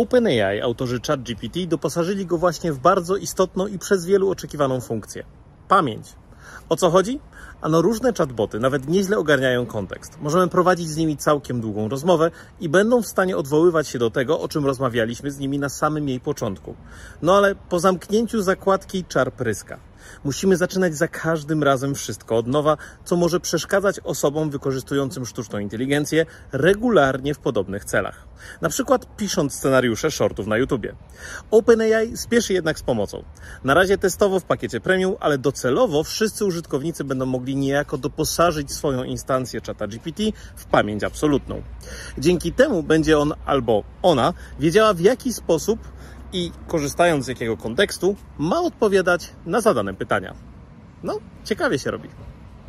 OpenAI, autorzy ChatGPT, doposażyli go właśnie w bardzo istotną i przez wielu oczekiwaną funkcję pamięć. O co chodzi? Ano różne chatboty nawet nieźle ogarniają kontekst. Możemy prowadzić z nimi całkiem długą rozmowę i będą w stanie odwoływać się do tego, o czym rozmawialiśmy z nimi na samym jej początku. No ale po zamknięciu zakładki czar pryska. Musimy zaczynać za każdym razem wszystko od nowa, co może przeszkadzać osobom wykorzystującym sztuczną inteligencję regularnie w podobnych celach. Na przykład pisząc scenariusze shortów na YouTubie. OpenAI spieszy jednak z pomocą. Na razie testowo w pakiecie premium, ale docelowo wszyscy użytkownicy będą mogli niejako doposażyć swoją instancję czata GPT w pamięć absolutną. Dzięki temu będzie on albo ona wiedziała w jaki sposób i korzystając z jakiego kontekstu ma odpowiadać na zadane pytania. No, ciekawie się robi.